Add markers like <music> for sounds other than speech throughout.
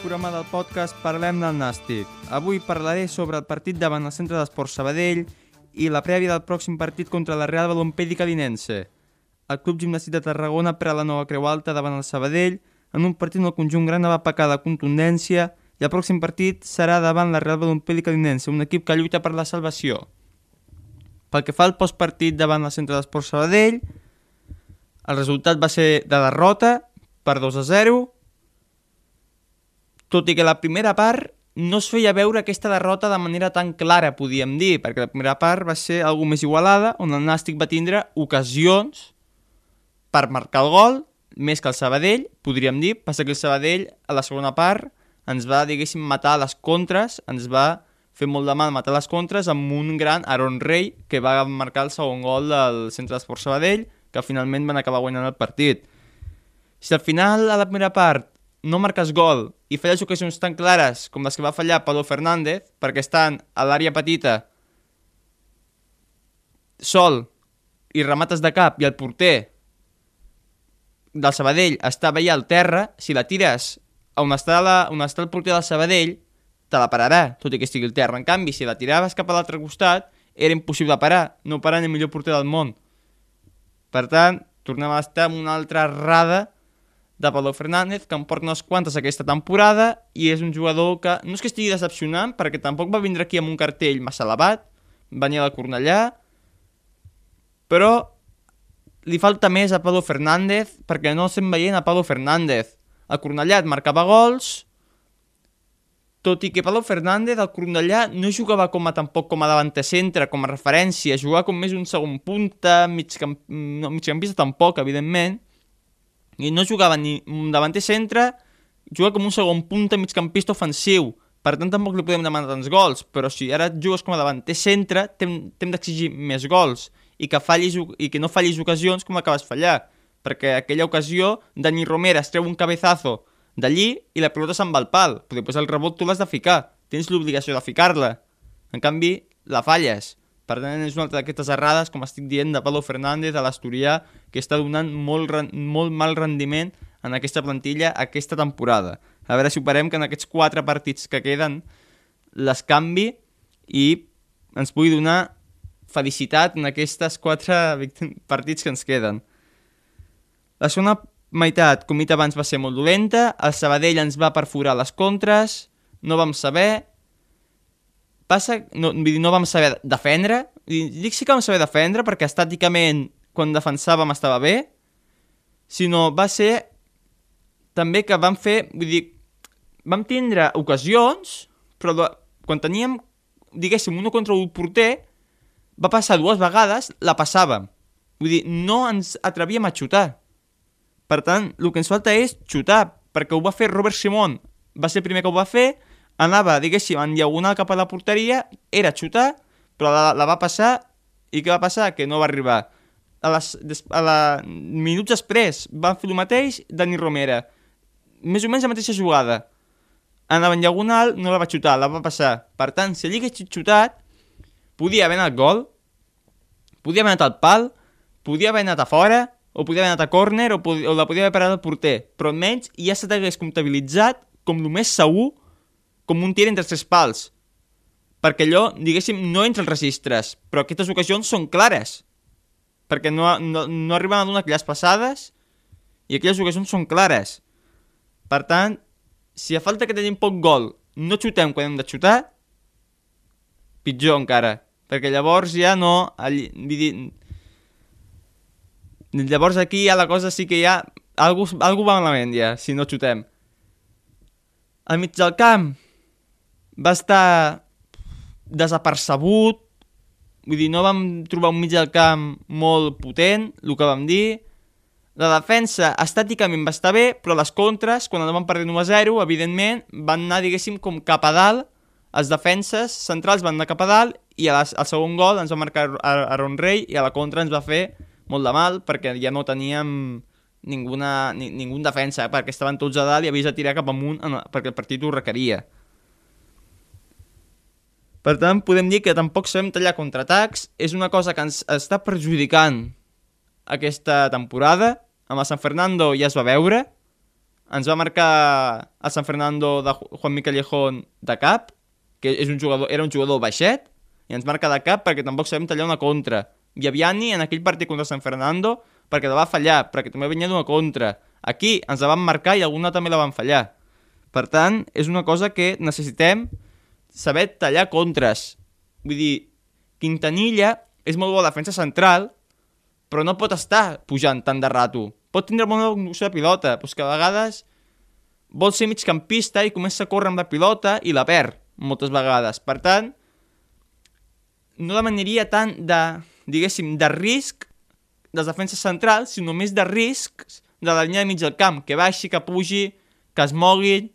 Programa del podcast Parlem del Nàstic. Avui parlaré sobre el partit davant el Centre d'Esport Sabadell i la prèvia del pròxim partit contra la Real Balompèdica Dinense. El Club Gimnàstic de Tarragona pren la nova Creu Alta davant el Sabadell en un partit on el conjunt gran va pecar de contundència i el pròxim partit serà davant la Real Balompèdica Dinense, un equip que lluita per la salvació. Pel que fa al postpartit davant el Centre d'Esport Sabadell, el resultat va ser de derrota per 2 a 0, tot i que la primera part no es feia veure aquesta derrota de manera tan clara, podíem dir, perquè la primera part va ser algo més igualada, on el Nàstic va tindre ocasions per marcar el gol, més que el Sabadell, podríem dir, passa que el Sabadell a la segona part ens va, diguéssim, matar les contres, ens va fer molt de mal matar les contres amb un gran Aaron Rey que va marcar el segon gol del Centre d'Esport Sabadell, que finalment van acabar guanyant el partit. Si al final, a la primera part, no marques gol i falles ocasions tan clares com les que va fallar Pablo Fernández, perquè estan a l'àrea petita sol i remates de cap i el porter del Sabadell està veia al terra, si la tires on està, la, on està el porter del Sabadell, te la pararà, tot i que estigui al terra. En canvi, si la tiraves cap a l'altre costat, era impossible parar, no parar ni el millor porter del món. Per tant, tornem a estar amb una altra errada de Pablo Fernández, que em porta unes quantes aquesta temporada, i és un jugador que no és que estigui decepcionant, perquè tampoc va vindre aquí amb un cartell massa elevat, venia de Cornellà, però li falta més a Pablo Fernández, perquè no estem veient a Pablo Fernández. A Cornellà et marcava gols, tot i que Pablo Fernández al Cornellà no jugava com a, tampoc com a davanter centre, com a referència, jugava com més un segon punta, migcamp... no, migcampista tampoc, evidentment, no jugava ni un davanter centre, juga com un segon punta migcampista ofensiu, per tant tampoc li podem demanar tants gols, però si ara jugues com a davanter centre, t'hem d'exigir més gols, i que, fallis, i que no fallis ocasions com acabes fallar, perquè aquella ocasió Dani Romera es treu un cabezazo d'allí i la pilota se'n va al pal, però després el rebot tu l'has de ficar, tens l'obligació de ficar-la, en canvi la falles, per tant, és una altra d'aquestes errades, com estic dient, de Pablo Fernández, de l'Asturià, que està donant molt, molt mal rendiment en aquesta plantilla aquesta temporada. A veure si ho parem que en aquests quatre partits que queden les canvi i ens pugui donar felicitat en aquestes quatre partits que ens queden. La segona meitat, com dit abans, va ser molt dolenta, el Sabadell ens va perforar les contres, no vam saber, passa, no, no vam saber defendre, dic sí que vam saber defendre perquè estàticament quan defensàvem estava bé, sinó va ser també que vam fer, vull dir, vam tindre ocasions, però quan teníem, diguéssim, un contra un porter, va passar dues vegades, la passàvem. Vull dir, no ens atrevíem a xutar. Per tant, el que ens falta és xutar, perquè ho va fer Robert Simon, va ser el primer que ho va fer, anava, diguéssim, en diagonal cap a la porteria, era xutar, però la, la va passar, i què va passar? Que no va arribar. A, les, a la, minuts després van fer el mateix Dani Romera. Més o menys la mateixa jugada. Anava en diagonal, no la va xutar, la va passar. Per tant, si allí hagués xutat, podia haver anat gol, podia haver anat al pal, podia haver anat a fora, o podia haver anat a córner, o, o la podia haver parat al porter. Però almenys ja se t'hagués comptabilitzat com el més segur com un tir entre tres pals, perquè allò, diguéssim, no entra als registres, però aquestes ocasions són clares, perquè no, no, no arriben a donar aquelles passades i aquelles ocasions són clares. Per tant, si a falta que tenim poc gol no xutem quan hem de xutar, pitjor encara, perquè llavors ja no... Llavors aquí ja la cosa sí que ja... Algú, algú va malament ja, si no xutem. Al mig del camp, va estar desapercebut, vull dir, no vam trobar un mig del camp molt potent, el que vam dir. La defensa estàticament va estar bé, però les contres, quan anaven perdent 1 a 0, evidentment, van anar, diguéssim, com cap a dalt els defenses centrals van anar cap a dalt i a la, al segon gol ens va marcar Aaron Rey i a la contra ens va fer molt de mal perquè ja no teníem ninguna, ni, defensa, perquè estaven tots a dalt i havies de tirar cap amunt en, perquè el partit ho requeria. Per tant, podem dir que tampoc sabem tallar contraatacs, és una cosa que ens està perjudicant aquesta temporada. Amb el San Fernando ja es va veure, ens va marcar el San Fernando de Juan Miquelejón de cap, que és un jugador, era un jugador baixet, i ens marca de cap perquè tampoc sabem tallar una contra. Viaviani en aquell partit contra San Fernando perquè la va fallar, perquè també venia d'una contra. Aquí ens la van marcar i alguna també la van fallar. Per tant, és una cosa que necessitem saber tallar contres. Vull dir, Quintanilla és molt bona defensa central, però no pot estar pujant tant de rato. Pot tindre bona conducció de pilota, però que a vegades vol ser migcampista i comença a córrer amb la pilota i la perd moltes vegades. Per tant, no demanaria tant de, diguéssim, de risc dels defenses centrals, sinó més de riscs de la línia de mig del camp, que baixi, que pugi, que es mogui.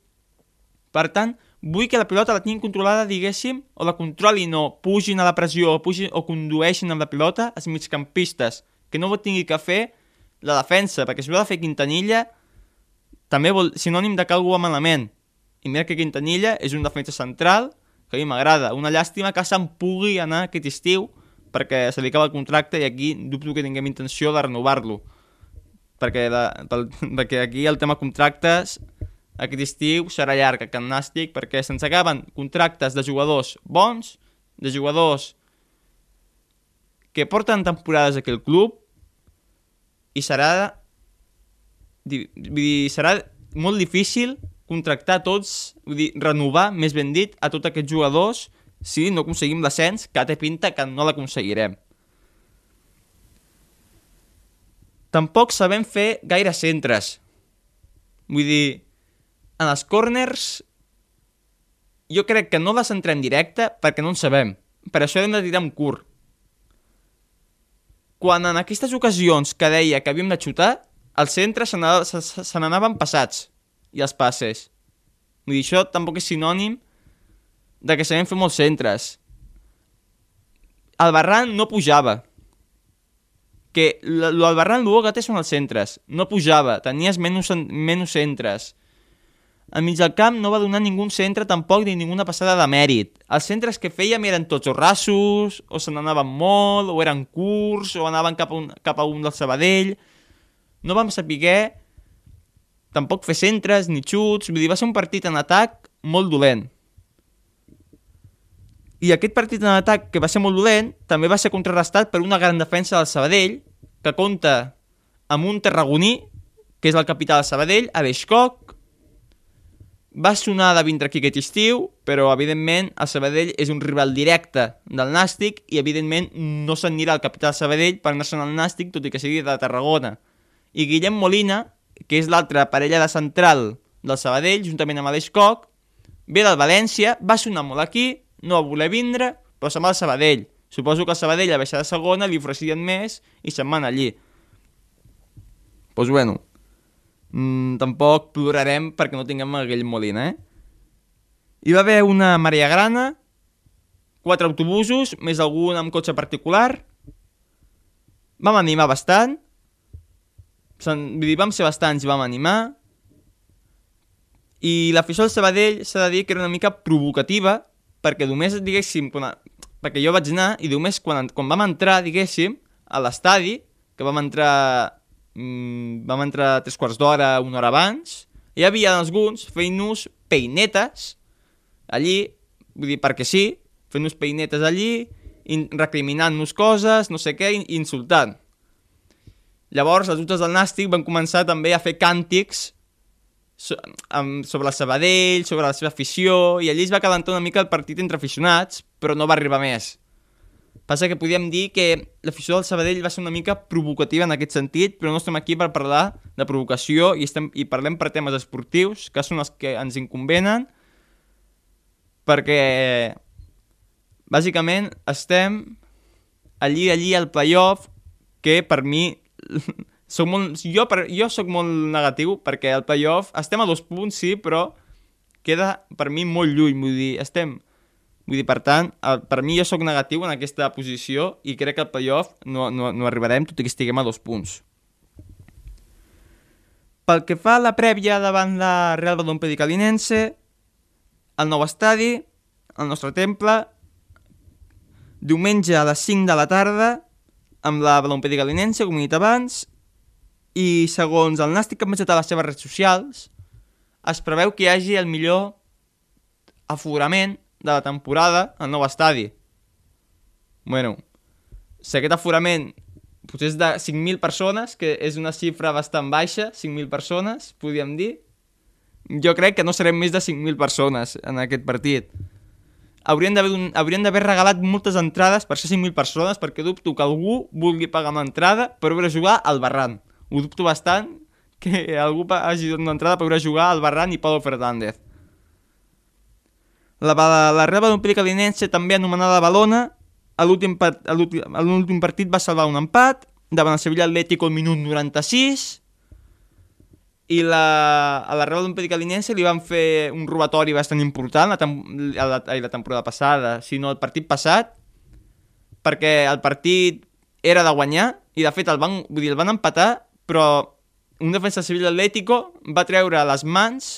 Per tant, vull que la pilota la tinguin controlada, diguéssim, o la controlin o pugin a la pressió o, pugin, o condueixin amb la pilota els migcampistes, que no ho tingui que fer la defensa, perquè si ho ha de fer Quintanilla, també vol sinònim de que algú va malament. I mira que Quintanilla és un defensa central que a mi m'agrada. Una llàstima que se'n pugui anar aquest estiu perquè se li acaba el contracte i aquí dubto que tinguem intenció de renovar-lo. Perquè, de, pel, <laughs> perquè aquí el tema contractes aquest estiu serà llarg, aquest nàstic, perquè se'ns acaben contractes de jugadors bons, de jugadors que porten temporades aquí al club i serà dir, serà molt difícil contractar tots, vull dir, renovar, més ben dit, a tots aquests jugadors si no aconseguim l'ascens, que té pinta que no l'aconseguirem. Tampoc sabem fer gaire centres. Vull dir, en els corners jo crec que no les entrem directe perquè no en sabem. Per això hem de tirar un curt. Quan en aquestes ocasions que deia que havíem de xutar, els centres se n'anaven passats i els passes. Vull dir, això tampoc és sinònim de que sabem fer molts centres. El Barran no pujava. Que el Barran el que té són els centres. No pujava, tenies menys, menys centres. Al mig del camp no va donar ningú centre tampoc ni ninguna passada de mèrit. Els centres que fèiem eren tots o rassos, o se n'anaven molt, o eren curts, o anaven cap a un, cap a un del Sabadell. No vam saber tampoc fer centres ni xuts, vull dir, va ser un partit en atac molt dolent. I aquest partit en atac, que va ser molt dolent, també va ser contrarrestat per una gran defensa del Sabadell, que compta amb un tarragoní, que és el capità del Sabadell, a Beixcoc. Va sonar de vindre aquí aquest estiu, però evidentment el Sabadell és un rival directe del Nàstic i evidentment no s'anirà al capità del Sabadell per anar-se'n al Nàstic, tot i que sigui de Tarragona. I Guillem Molina, que és l'altra parella de central del Sabadell, juntament amb Aleix Coc, ve del València, va sonar molt aquí, no va voler vindre, però se'n va al Sabadell. Suposo que el Sabadell a baixar de segona li ofereixien més i se'n van allí. Doncs pues bueno, mm, tampoc plorarem perquè no tinguem aquell Molina, eh? Hi va haver una marea grana, quatre autobusos, més algun amb cotxe particular. Vam animar bastant. Vull dir, vam ser bastants i vam animar. I l'afició del Sabadell s'ha de dir que era una mica provocativa, perquè només, diguéssim, quan, perquè jo vaig anar i només quan, quan vam entrar, diguéssim, a l'estadi, que vam entrar, mmm, vam entrar tres quarts d'hora, una hora abans, hi havia alguns fent-nos peinetes allí, vull dir, perquè sí, fent-nos peinetes allí, recriminant-nos coses, no sé què, insultant. Llavors, els dutes del Nàstic van començar també a fer càntics sobre el Sabadell, sobre la seva afició, i allí es va calentar una mica el partit entre aficionats, però no va arribar més. Passa que podíem dir que l'afició del Sabadell va ser una mica provocativa en aquest sentit, però no estem aquí per parlar de provocació i, estem, i parlem per temes esportius, que són els que ens inconvenen, perquè bàsicament estem allí, allí al playoff, que per mi <laughs> soc molt, jo, per, jo sóc molt negatiu perquè el playoff estem a dos punts, sí, però queda per mi molt lluny, vull dir, estem Vull dir, per tant, per mi jo sóc negatiu en aquesta posició i crec que al playoff no, no, no arribarem tot i que estiguem a dos punts. Pel que fa a la prèvia davant la Real Balompié Calinense, el nou estadi, el nostre temple, diumenge a les 5 de la tarda, amb la Balompié Calinense, com he dit abans, i segons el Nàstic que ha menjat a les seves redes socials, es preveu que hi hagi el millor aforament de la temporada al nou estadi. Bueno, si aquest aforament potser és de 5.000 persones, que és una xifra bastant baixa, 5.000 persones, podríem dir, jo crec que no serem més de 5.000 persones en aquest partit. Haurien d'haver regalat moltes entrades per ser 5.000 persones perquè dubto que algú vulgui pagar una entrada per veure jugar al Barran. Ho dubto bastant que algú hagi donat una entrada per veure jugar al Barran i Pablo Fernández. La, la, la Real Balompié Calinense, també anomenada Balona, a l'últim partit va salvar un empat davant el Sevilla Atlético al minut 96 i la, a la Real Olímpica Calinense li van fer un robatori bastant important la, la, la, la temporada passada, sinó el partit passat, perquè el partit era de guanyar i de fet el van, vull dir, el van empatar, però un defensa civil Atlético va treure les mans,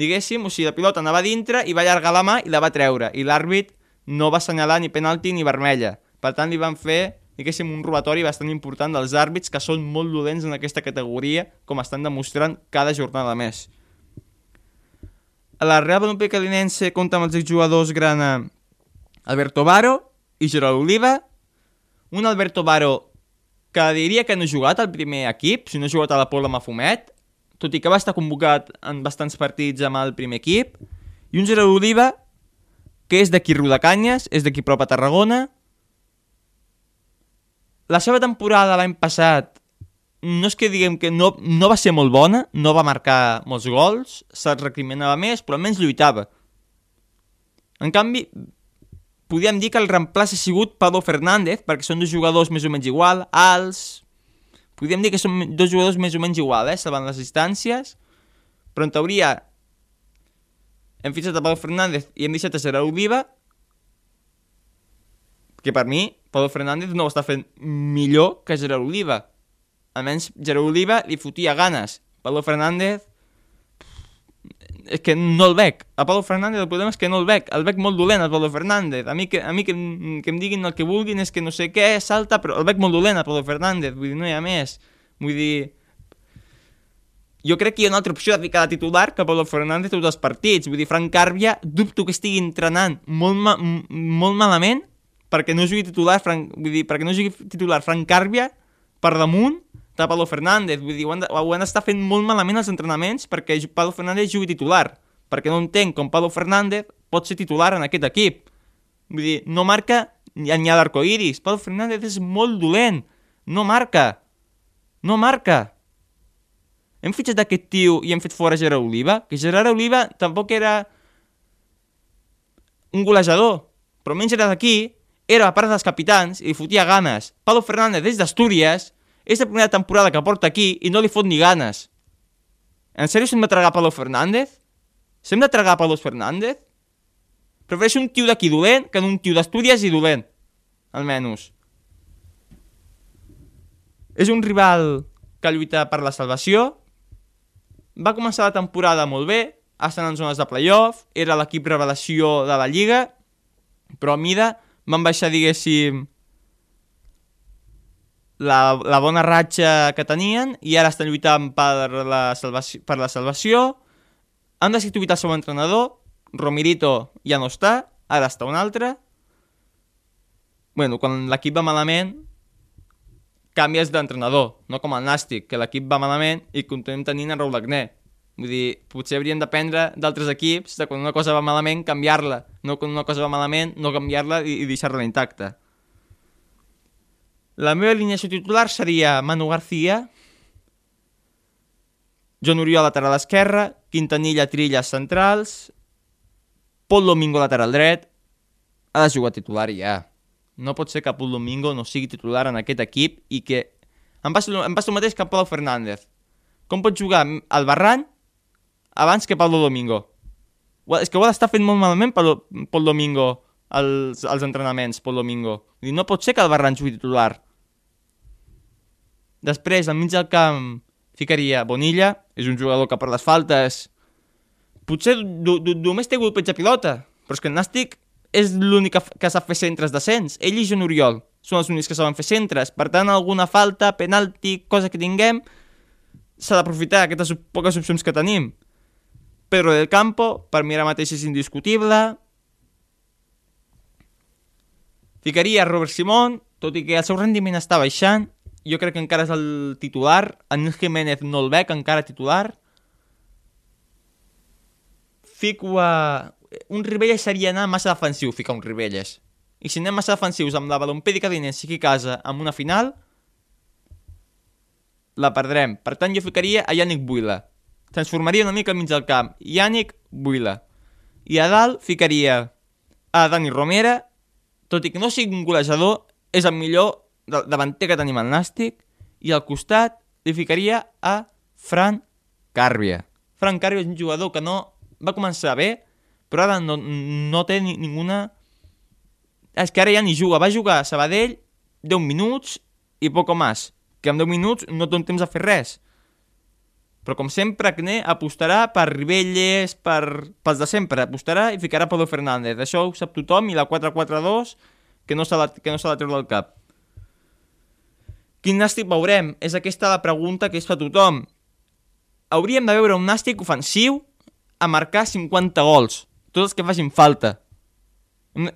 diguéssim, o sigui, la pilota anava dintre i va allargar la mà i la va treure, i l'àrbit no va assenyalar ni penalti ni vermella. Per tant, li van fer diguéssim, un robatori bastant important dels àrbits que són molt dolents en aquesta categoria, com estan demostrant cada jornada més. A la Real Balompié Calinense compta amb els exjugadors grana Alberto Baro i Gerard Oliva, un Alberto Baro que diria que no ha jugat al primer equip, si no ha jugat a la Pola Mafumet, tot i que va estar convocat en bastants partits amb el primer equip, i un Gerard Oliva que és d'aquí Rodacanyes, és d'aquí prop a Tarragona, la seva temporada l'any passat no és que diguem que no, no va ser molt bona, no va marcar molts gols, se'l recriminava més, però almenys lluitava. En canvi, podríem dir que el reemplaç ha sigut Pablo Fernández, perquè són dos jugadors més o menys igual, alts... Podríem dir que són dos jugadors més o menys igual, eh, salvant les distàncies, però en teoria hem fixat a Pablo Fernández i hem deixat a Gerard Oliva, que per mi Pablo Fernández no ho està fent millor que Gerard Oliva. Almenys Gerard Oliva li fotia ganes. Pablo Fernández és que no el veig. A Pablo Fernández el problema és que no el veig. El veig molt dolent, el Pablo Fernández. A mi, que, a mi que, que em diguin el que vulguin és que no sé què, salta, però el veig molt dolent, el Pablo Fernández. Vull dir, no hi ha més. Vull dir... Jo crec que hi ha una altra opció de ficar de titular que Pablo Fernández tots els partits. Vull dir, Frank Carbia, dubto que estigui entrenant molt, ma molt malament perquè no jugui titular, Frank, vull dir, perquè no jugui titular Frank Carbia per damunt de Pablo Fernández. Vull dir, ho han, ho han d'estar fent molt malament els entrenaments perquè Pablo Fernández jugui titular. Perquè no entenc com Pablo Fernández pot ser titular en aquest equip. Vull dir, no marca ni, a l'arcoiris. Pablo Fernández és molt dolent. No marca. No marca. Hem fitxat aquest tio i hem fet fora Gerard Oliva, que Gerard Oliva tampoc era un golejador, però menys era d'aquí era a part dels capitans i fotia ganes. Pablo Fernández des d'Astúries és la primera temporada que porta aquí i no li fot ni ganes. En sèrio de tragar Pablo Fernández? De tragar Pablo Fernández? Prefereixo un tio d'aquí dolent que un tio d'Astúries i dolent. Almenys. És un rival que lluita per la salvació. Va començar la temporada molt bé, estan en zones de playoff, era l'equip revelació de la Lliga, però a mida van baixar, diguéssim, la, la bona ratxa que tenien i ara estan lluitant per la salvació, per la salvació. Han destituït el seu entrenador, Romirito ja no està, ara està un altre. bueno, quan l'equip va malament, canvies d'entrenador, no com el Nàstic, que l'equip va malament i continuem tenint en Raúl Agné. Vull dir, potser hauríem d'aprendre d'altres equips de quan una cosa va malament canviar-la, no quan una cosa va malament no canviar-la i, i deixar-la intacta. La meva alineació titular seria Manu García, John Oriol lateral esquerra, Quintanilla trilles centrals, Pol Domingo lateral dret, ha de jugar titular ja. No pot ser que Pol Domingo no sigui titular en aquest equip i que em passa, em passa el mateix que Pau Fernández. Com pot jugar al Barran abans que Pablo Domingo. És que ho ha d'estar fent molt malament pel, pel domingo, els, els entrenaments pel domingo. Dir, no pot ser que el Barran jugui titular. Després, al mig del camp, ficaria Bonilla, és un jugador que per les faltes potser només té golpeig de pilota, però és que el Nàstic és l'únic que sap fer centres de cens. Ell i Joan Oriol són els únics que saben fer centres. Per tant, alguna falta, penalti, cosa que tinguem, s'ha d'aprofitar aquestes poques opcions que tenim. Pedro del Campo, per mi ara mateix és indiscutible. Ficaria Robert Simón, tot i que el seu rendiment està baixant, jo crec que encara és el titular. Anil Jiménez no el veig encara titular. Fico a... Un Ribelles seria anar massa defensiu, ficar un Ribelles. I si anem massa defensius amb la balompèdica d'Inés a casa amb una final, la perdrem. Per tant, jo ficaria a Yannick Buila. Transformaria una mica al mig del camp. Yannick Buila. I a dalt ficaria a Dani Romera, tot i que no sigui un golejador, és el millor davanter que tenim al Nàstic, i al costat li ficaria a Fran Càrbia. Fran Càrbia és un jugador que no va començar bé, però ara no, no té ni, ninguna... És que ara ja ni juga. Va jugar a Sabadell 10 minuts i poco més. Que en 10 minuts no té temps a fer res. Però com sempre, Acné apostarà per Ribelles, per, pels de sempre. Apostarà i ficarà Pablo Fernández. Això ho sap tothom i la 4-4-2 que no s'ha de, que no s'ha de treure del cap. Quin nàstic veurem? És aquesta la pregunta que es fa tothom. Hauríem de veure un nàstic ofensiu a marcar 50 gols. Tots els que facin falta. Una-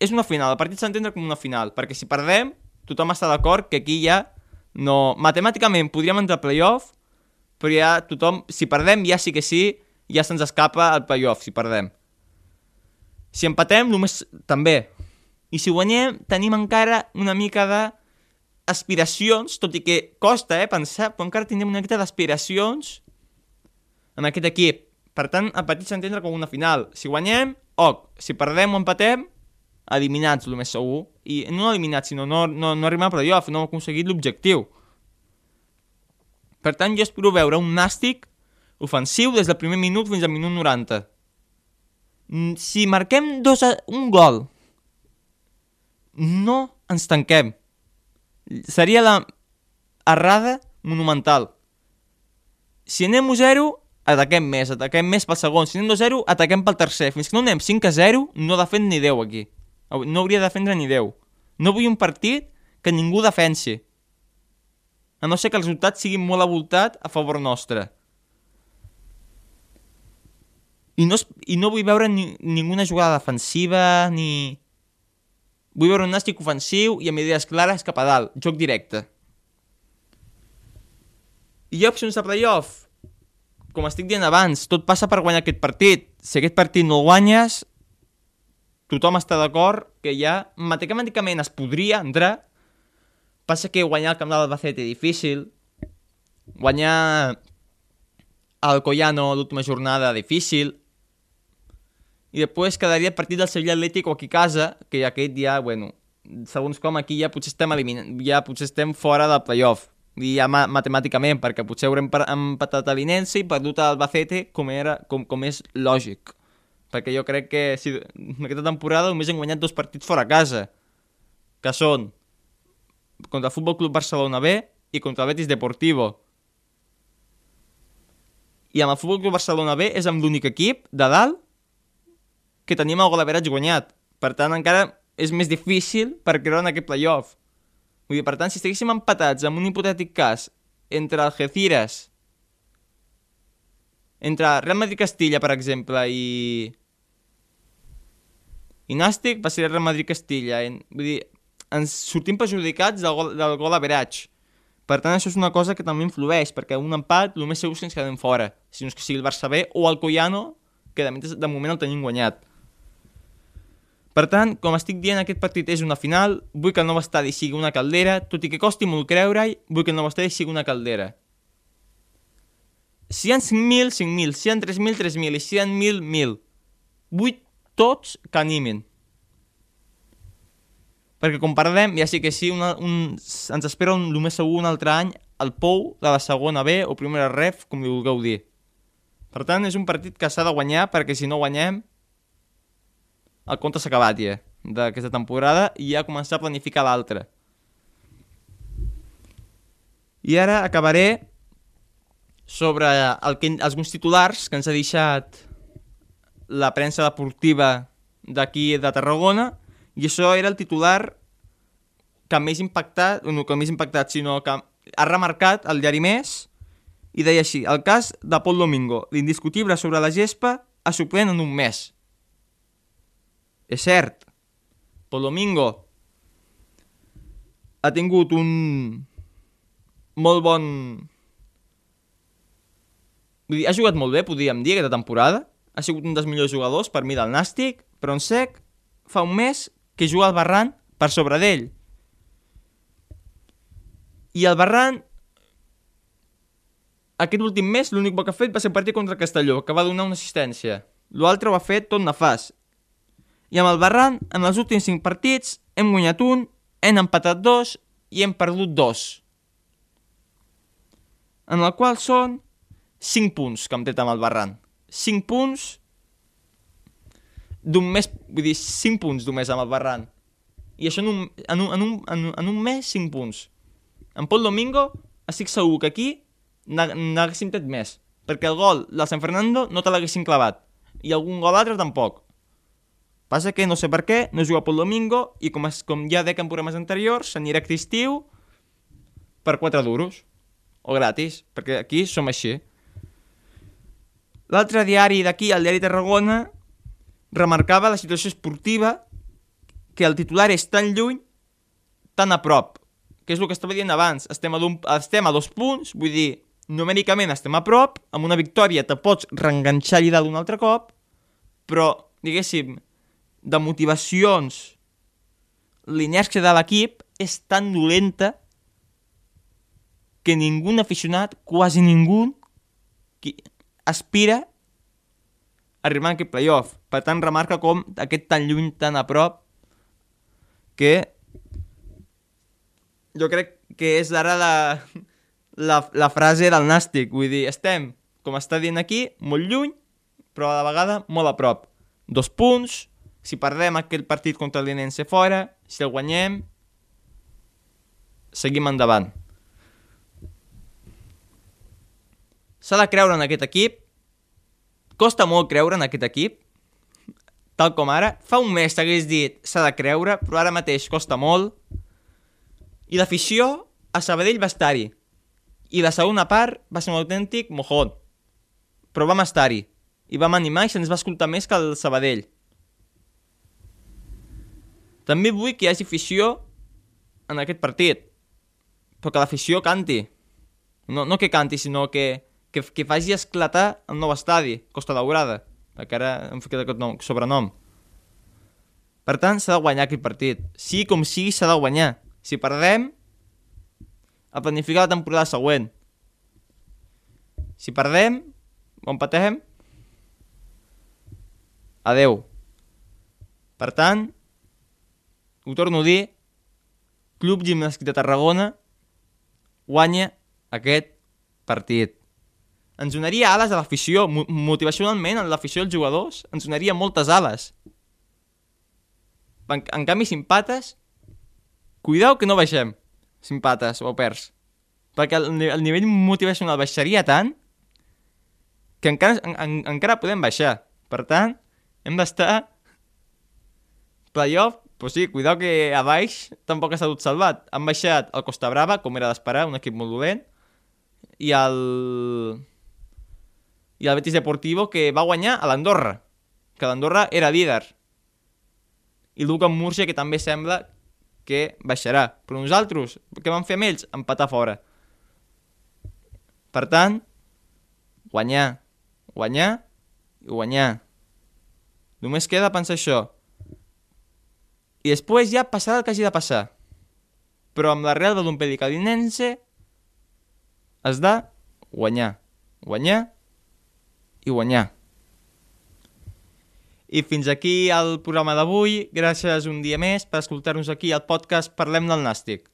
És una final, el partit s'ha com una final, perquè si perdem, tothom està d'acord que aquí ja no... Matemàticament podríem entrar a playoff, però ja tothom, si perdem, ja sí que sí, ja se'ns escapa el playoff, si perdem. Si empatem, només també. I si guanyem, tenim encara una mica de aspiracions, tot i que costa eh, pensar, però encara tindrem una mica d'aspiracions en aquest equip. Per tant, el partit s'entendre com una final. Si guanyem, ok. Si perdem o empatem, eliminats, el més segur. I no eliminats, sinó no, no, no arribem a playoff, no aconseguit l'objectiu. Per tant, jo espero veure un nàstic ofensiu des del primer minut fins al minut 90. Mm, Si marquem dos a, un gol, no ens tanquem. Seria la errada monumental. Si anem 0, ataquem més, ataquem més pel segon. Si anem 2-0, ataquem pel tercer. Fins que no anem 5 a 0, no defèn ni 10 aquí. No hauria de defendre ni 10. No vull un partit que ningú defensi. A no ser que el resultat sigui molt avoltat a favor nostre. I no, i no vull veure ni, ninguna jugada defensiva, ni... Vull veure un nàstic ofensiu i amb idees clares cap a dalt, joc directe. I hi ha opcions de playoff? Com estic dient abans, tot passa per guanyar aquest partit. Si aquest partit no el guanyes, tothom està d'acord que ja matemàticament es podria entrar. Passa que guanyar el camp de l'Albacete difícil. Guanyar el Collano l'última jornada difícil. I després quedaria el partit del Sevilla Atlético aquí a casa, que aquest ja, bueno, segons com aquí ja potser estem eliminant, ja potser estem fora del playoff. I ja ma matemàticament, perquè potser haurem empatat a l'Inense i perdut a Albacete com, era, com, com és lògic. Perquè jo crec que si, aquesta temporada només hem guanyat dos partits fora a casa, que són contra el Futbol Club Barcelona B i contra el Betis Deportivo. I amb el Futbol Club Barcelona B és amb l'únic equip de dalt que tenim el gol average guanyat. Per tant, encara és més difícil per creure en aquest playoff. Vull dir, per tant, si estiguéssim empatats en un hipotètic cas entre Algeciras, entre Real Madrid-Castilla, per exemple, i... i Nàstic, va ser Real Madrid-Castilla. Vull dir, ens sortim perjudicats del gol, del gol average. Per tant, això és una cosa que també influeix, perquè un empat, el més segur és que ens quedem fora. Si no és que sigui el Barça B o el Collano, que de, de moment el tenim guanyat. Per tant, com estic dient, aquest partit és una final, vull que el nou estadi sigui una caldera, tot i que costi molt creure-hi, vull que el nou estadi sigui una caldera. Si hi ha 5.000, 5.000, si hi ha 3.000, 3.000, i si hi ha 1.000, 1.000. Vull tots que animin. Perquè com perdem, ja sí que sí, una, un, ens espera un, el més segur un altre any el Pou de la segona B o primera ref, com li vulgueu dir. Per tant, és un partit que s'ha de guanyar perquè si no guanyem el compte s'ha acabat ja d'aquesta temporada i ja començar a planificar l'altre. I ara acabaré sobre el que, alguns titulars que ens ha deixat la premsa deportiva d'aquí de Tarragona i això era el titular que més impactat, no que més impactat, sinó que ha remarcat el diari Més i deia així, el cas de Pol Domingo, l'indiscutible sobre la gespa, es sorprèn en un mes. És cert, Pol Domingo ha tingut un molt bon... Vull dir, ha jugat molt bé, podríem dir, aquesta temporada. Ha sigut un dels millors jugadors per mi del Nàstic, però en sec fa un mes que juga al Barran per sobre d'ell. I el Barran aquest últim mes l'únic que ha fet va ser partir contra Castelló, que va donar una assistència. L'altre ho ha fet tot nefast. I amb el Barran, en els últims 5 partits, hem guanyat un, hem empatat dos i hem perdut dos. En el qual són 5 punts que hem tret amb el Barran. 5 punts d'un mes, vull dir, 5 punts només amb el Barran. I això en un, en un, en un, en un, en un mes, 5 punts. En Pol Domingo, estic segur que aquí n'haguéssim tret més, perquè el gol del San Fernando no te l'haguessin clavat, i algun gol altre tampoc. Passa que no sé per què, no juga pel domingo, i com, es, com ja dec en programes anteriors, s'anirà a Cristiu per 4 duros, o gratis, perquè aquí som així. L'altre diari d'aquí, el diari Tarragona, remarcava la situació esportiva que el titular és tan lluny, tan a prop, que és el que estava dient abans, estem a, estem a dos punts, vull dir, numèricament estem a prop, amb una victòria te pots reenganxar allà dalt un altre cop, però, diguéssim, de motivacions, l'inèrcia de l'equip és tan dolenta que ningú aficionat, quasi ningú, aspira a arribar a aquest playoff. Per tant, remarca com aquest tan lluny, tan a prop, que jo crec que és ara la, la, la frase del nàstic, vull dir, estem, com està dient aquí, molt lluny, però a la vegada molt a prop. Dos punts, si perdem aquell partit contra el Linense fora, si el guanyem, seguim endavant. S'ha de creure en aquest equip, costa molt creure en aquest equip, tal com ara. Fa un mes t'hagués dit s'ha de creure, però ara mateix costa molt. I l'afició a Sabadell va estar-hi. I la segona part va ser un autèntic mojón. Però vam estar-hi. I vam animar i se'ns va escoltar més que el Sabadell. També vull que hi hagi afició en aquest partit. Però que l'afició canti. No, no que canti, sinó que, que, que faci esclatar el nou estadi, Costa Daurada, perquè ara em ficat aquest nom, sobrenom. Per tant, s'ha de guanyar aquest partit. Sí com sigui, s'ha de guanyar. Si perdem, a planificar la temporada següent. Si perdem o empatem, adeu. Per tant, ho torno a dir, Club Gimnàstic de Tarragona guanya aquest partit. Ens donaria ales a l'afició, motivacionalment, a l'afició dels jugadors, ens donaria moltes ales. En, en canvi, si empates, cuidao que no baixem si empates o perds. Perquè el, el nivell motivacional baixaria tant que encara, en, en, encara podem baixar. Per tant, hem d'estar playoff, però sí, cuidao que a baix tampoc ha estat salvat. Han baixat el Costa Brava, com era d'esperar, un equip molt dolent, i el... i el Betis Deportivo, que va guanyar a l'Andorra, que l'Andorra era líder. I Luca Murcia, que també sembla que baixarà. Però nosaltres, què vam fer amb ells? Empatar fora. Per tant, guanyar, guanyar i guanyar. Només queda pensar això. I després ja passarà el que hagi de passar. Però amb la Real de d'un Pedicadinense has de guanyar, guanyar i guanyar. I fins aquí el programa d'avui. Gràcies un dia més per escoltar-nos aquí al podcast Parlem del Nàstic.